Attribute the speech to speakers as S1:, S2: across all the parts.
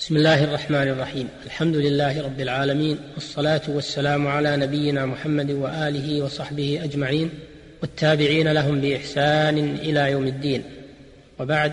S1: بسم الله الرحمن الرحيم. الحمد لله رب العالمين والصلاة والسلام على نبينا محمد وآله وصحبه أجمعين والتابعين لهم بإحسان إلى يوم الدين. وبعد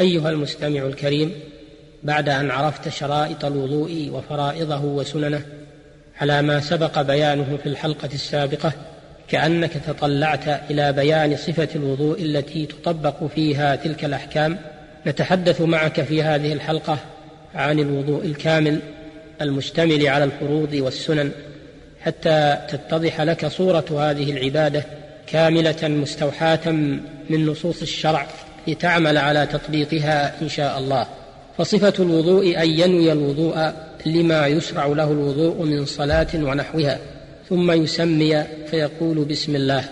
S1: أيها المستمع الكريم بعد أن عرفت شرائط الوضوء وفرائضه وسننه على ما سبق بيانه في الحلقة السابقة كأنك تطلعت إلى بيان صفة الوضوء التي تطبق فيها تلك الأحكام نتحدث معك في هذه الحلقة عن الوضوء الكامل المشتمل على الفروض والسنن حتى تتضح لك صورة هذه العبادة كاملة مستوحاة من نصوص الشرع لتعمل على تطبيقها إن شاء الله. فصفة الوضوء أن ينوي الوضوء لما يشرع له الوضوء من صلاة ونحوها ثم يسمي فيقول بسم الله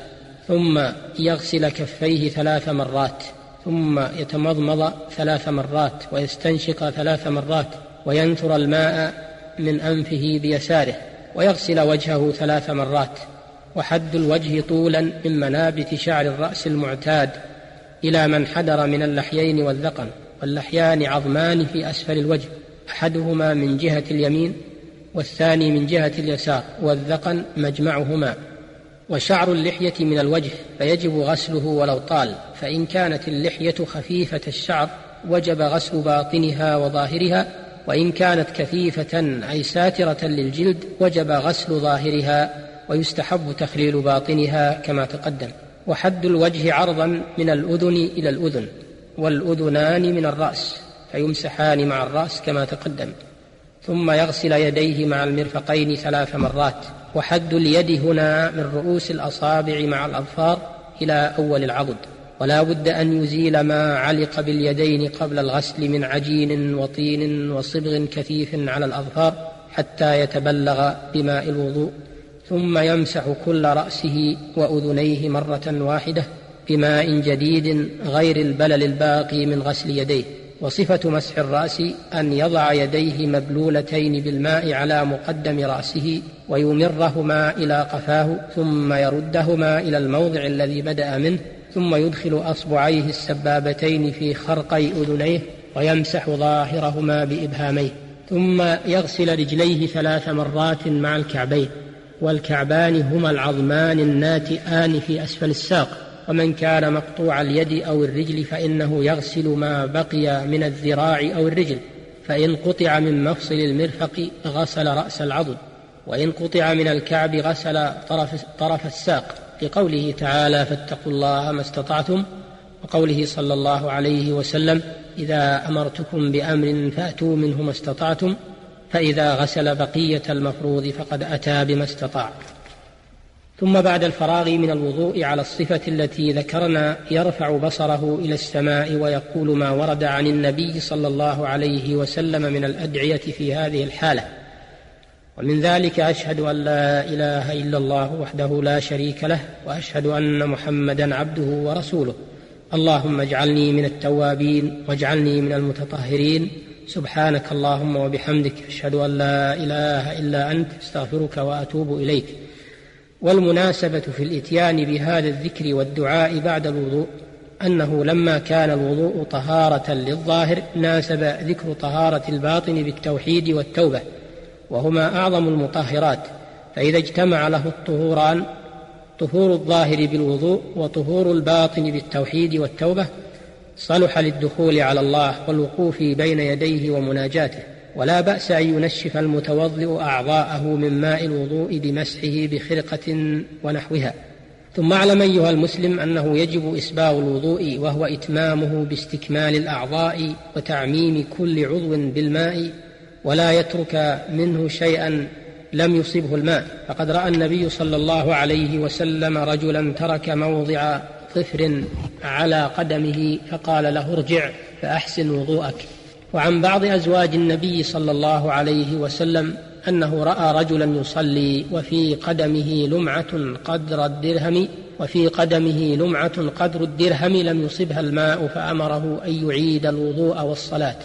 S1: ثم يغسل كفيه ثلاث مرات. ثم يتمضمض ثلاث مرات ويستنشق ثلاث مرات وينثر الماء من أنفه بيساره ويغسل وجهه ثلاث مرات وحد الوجه طولا من منابت شعر الرأس المعتاد إلى من حدر من اللحيين والذقن واللحيان عظمان في أسفل الوجه أحدهما من جهة اليمين والثاني من جهة اليسار والذقن مجمعهما. وشعر اللحية من الوجه فيجب غسله ولو طال. فإن كانت اللحية خفيفة الشعر وجب غسل باطنها وظاهرها. وإن كانت كثيفة أي ساترة للجلد وجب غسل ظاهرها. ويستحب تخليل باطنها كما تقدم. وحد الوجه عرضا من الأذن إلى الأذن والأذنان من الرأس فيمسحان مع الرأس كما تقدم. ثم يغسل يديه مع المرفقين ثلاث مرات. وحد اليد هنا من رؤوس الأصابع مع الأظفار إلى أول العضد ولا بد أن يزيل ما علق باليدين قبل الغسل من عجين وطين وصبغ كثيف على الأظفار حتى يتبلغ بماء الوضوء. ثم يمسح كل رأسه وأذنيه مرة واحدة بماء جديد غير البلل الباقي من غسل يديه. وصفة مسح الرأس أن يضع يديه مبلولتين بالماء على مقدم رأسه ويمرهما إلى قفاه ثم يردهما إلى الموضع الذي بدأ منه ثم يدخل أصبعيه السبابتين في خرقي أذنيه ويمسح ظاهرهما بإبهاميه ثم يغسل رجليه ثلاث مرات مع الكعبين والكعبان هما العظمان الناتئان في أسفل الساق. ومن كان مقطوع اليد أو الرجل فإنه يغسل ما بقي من الذراع أو الرجل فإن قطع من مفصل المرفق غسل رأس العضد وإن قطع من الكعب غسل طرف, طرف الساق. لقوله تعالى فاتقوا الله ما استطعتم وقوله صلى الله عليه وسلم إذا أمرتكم بأمر فأتوا منه ما استطعتم فإذا غسل بقية المفروض فقد أتى بما استطاع. ثم بعد الفراغ من الوضوء على الصفة التي ذكرنا يرفع بصره إلى السماء ويقول ما ورد عن النبي صلى الله عليه وسلم من الأدعية في هذه الحالة. ومن ذلك أشهد أن لا إله إلا الله وحده لا شريك له وأشهد أن محمدا عبده ورسوله. اللهم اجعلني من التوابين واجعلني من المتطهرين. سبحانك اللهم وبحمدك أشهد أن لا إله إلا أنت أستغفرك وأتوب إليك. والمناسبة في الإتيان بهذا الذكر والدعاء بعد الوضوء أنه لما كان الوضوء طهارة للظاهر ناسب ذكر طهارة الباطن بالتوحيد والتوبة وهما أعظم المطهرات. فإذا اجتمع له الطهوران طهور الظاهر بالوضوء وطهور الباطن بالتوحيد والتوبة صلح للدخول على الله والوقوف بين يديه ومناجاته. ولا بأس أن ينشف المتوضئ أعضاءه من ماء الوضوء بمسحه بخرقة ونحوها. ثم اعلم أيها المسلم أنه يجب إسباغ الوضوء وهو إتمامه باستكمال الأعضاء وتعميم كل عضو بالماء ولا يترك منه شيئا لم يصبه الماء. فقد رأى النبي صلى الله عليه وسلم رجلا ترك موضع طفر على قدمه فقال له ارجع فأحسن وضوءك. وعن بعض أزواج النبي صلى الله عليه وسلم أنه رأى رجلا يصلي وفي قدمه لمعة قدر الدرهم وفي قدمه لمعة قدر الدرهم لم يصبها الماء فأمره أن يعيد الوضوء والصلاة.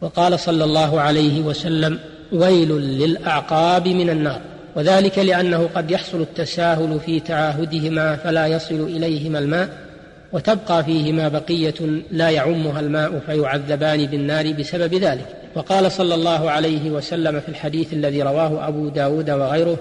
S1: وقال صلى الله عليه وسلم ويل للأعقاب من النار وذلك لأنه قد يحصل التساهل في تعاهدهما فلا يصل إليهما الماء وتبقى فيهما بقية لا يعمها الماء فيعذبان بالنار بسبب ذلك. وقال صلى الله عليه وسلم في الحديث الذي رواه أبو داود وغيره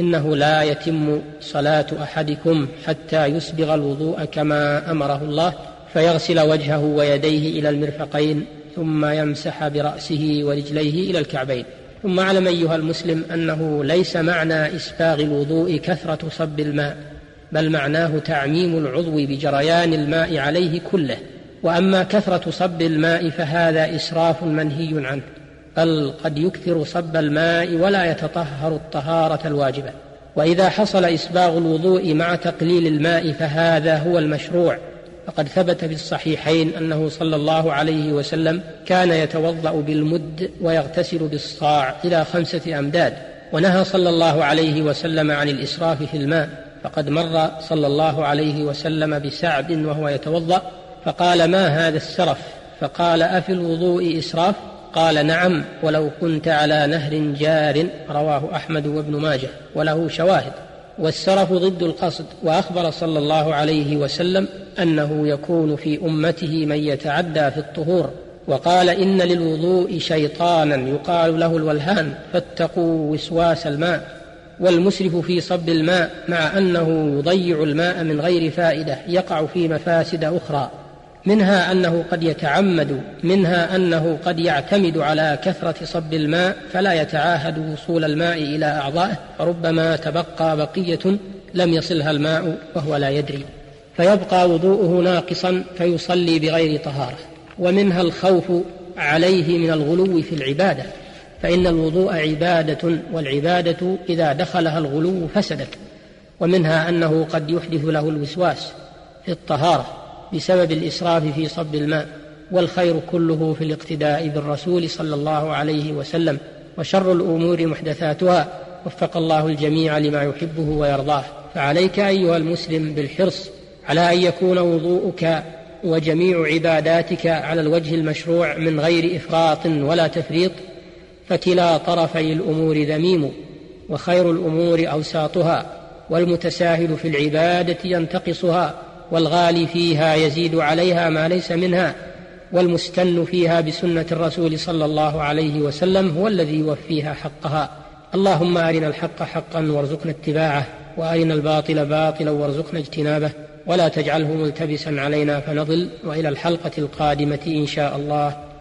S1: إنه لا يتم صلاة أحدكم حتى يسبغ الوضوء كما أمره الله فيغسل وجهه ويديه إلى المرفقين ثم يمسح برأسه ورجليه إلى الكعبين. ثم اعلم أيها المسلم أنه ليس معنى إسباغ الوضوء كثرة صب الماء. بل معناه تعميم العضو بجريان الماء عليه كله. وأما كثرة صب الماء فهذا إسراف منهي عنه بل قد يكثر صب الماء ولا يتطهر الطهارة الواجبة. وإذا حصل إسباغ الوضوء مع تقليل الماء فهذا هو المشروع. فقد ثبت في الصحيحين أنه صلى الله عليه وسلم كان يتوضأ بالمد ويغتسل بالصاع إلى خمسة أمداد ونهى صلى الله عليه وسلم عن الإسراف في الماء. فقد مر صلى الله عليه وسلم بسعد وهو يتوضأ فقال ما هذا السرف؟ فقال أفي الوضوء إسراف؟ قال نعم ولو كنت على نهر جار. رواه أحمد وابن ماجه وله شواهد. والسرف ضد القصد وأخبر صلى الله عليه وسلم أنه يكون في أمته من يتعدى في الطهور. وقال إن للوضوء شيطانا يقال له الولهان فاتقوا وسواس الماء. والمسرف في صب الماء مع أنه يضيع الماء من غير فائدة يقع في مفاسد أخرى. منها أنه قد يتعمد منها أنه قد يعتمد على كثرة صب الماء فلا يتعاهد وصول الماء إلى أعضائه فربما تبقى بقية لم يصلها الماء وهو لا يدري. فيبقى وضوءه ناقصا فيصلي بغير طهارة. ومنها الخوف عليه من الغلو في العبادة. فإن الوضوء عبادة والعبادة إذا دخلها الغلو فسدت ومنها أنه قد يحدث له الوسواس في الطهارة بسبب الإسراف في صب الماء والخير كله في الاقتداء بالرسول صلى الله عليه وسلم وشر الأمور محدثاتها. وفق الله الجميع لما يحبه ويرضاه. فعليك أيها المسلم بالحرص على أن يكون وضوءك وجميع عباداتك على الوجه المشروع من غير إفراط ولا تفريط فكلا طرفي الأمور ذميم وخير الأمور أوساطها والمتساهل في العبادة ينتقصها والغالي فيها يزيد عليها ما ليس منها والمستن فيها بسنة الرسول صلى الله عليه وسلم هو الذي يوفيها حقها. اللهم أرنا الحق حقا وارزقنا اتباعه وأرنا الباطل باطلا وارزقنا اجتنابه ولا تجعله ملتبسا علينا فنضل وإلى الحلقة القادمة إن شاء الله.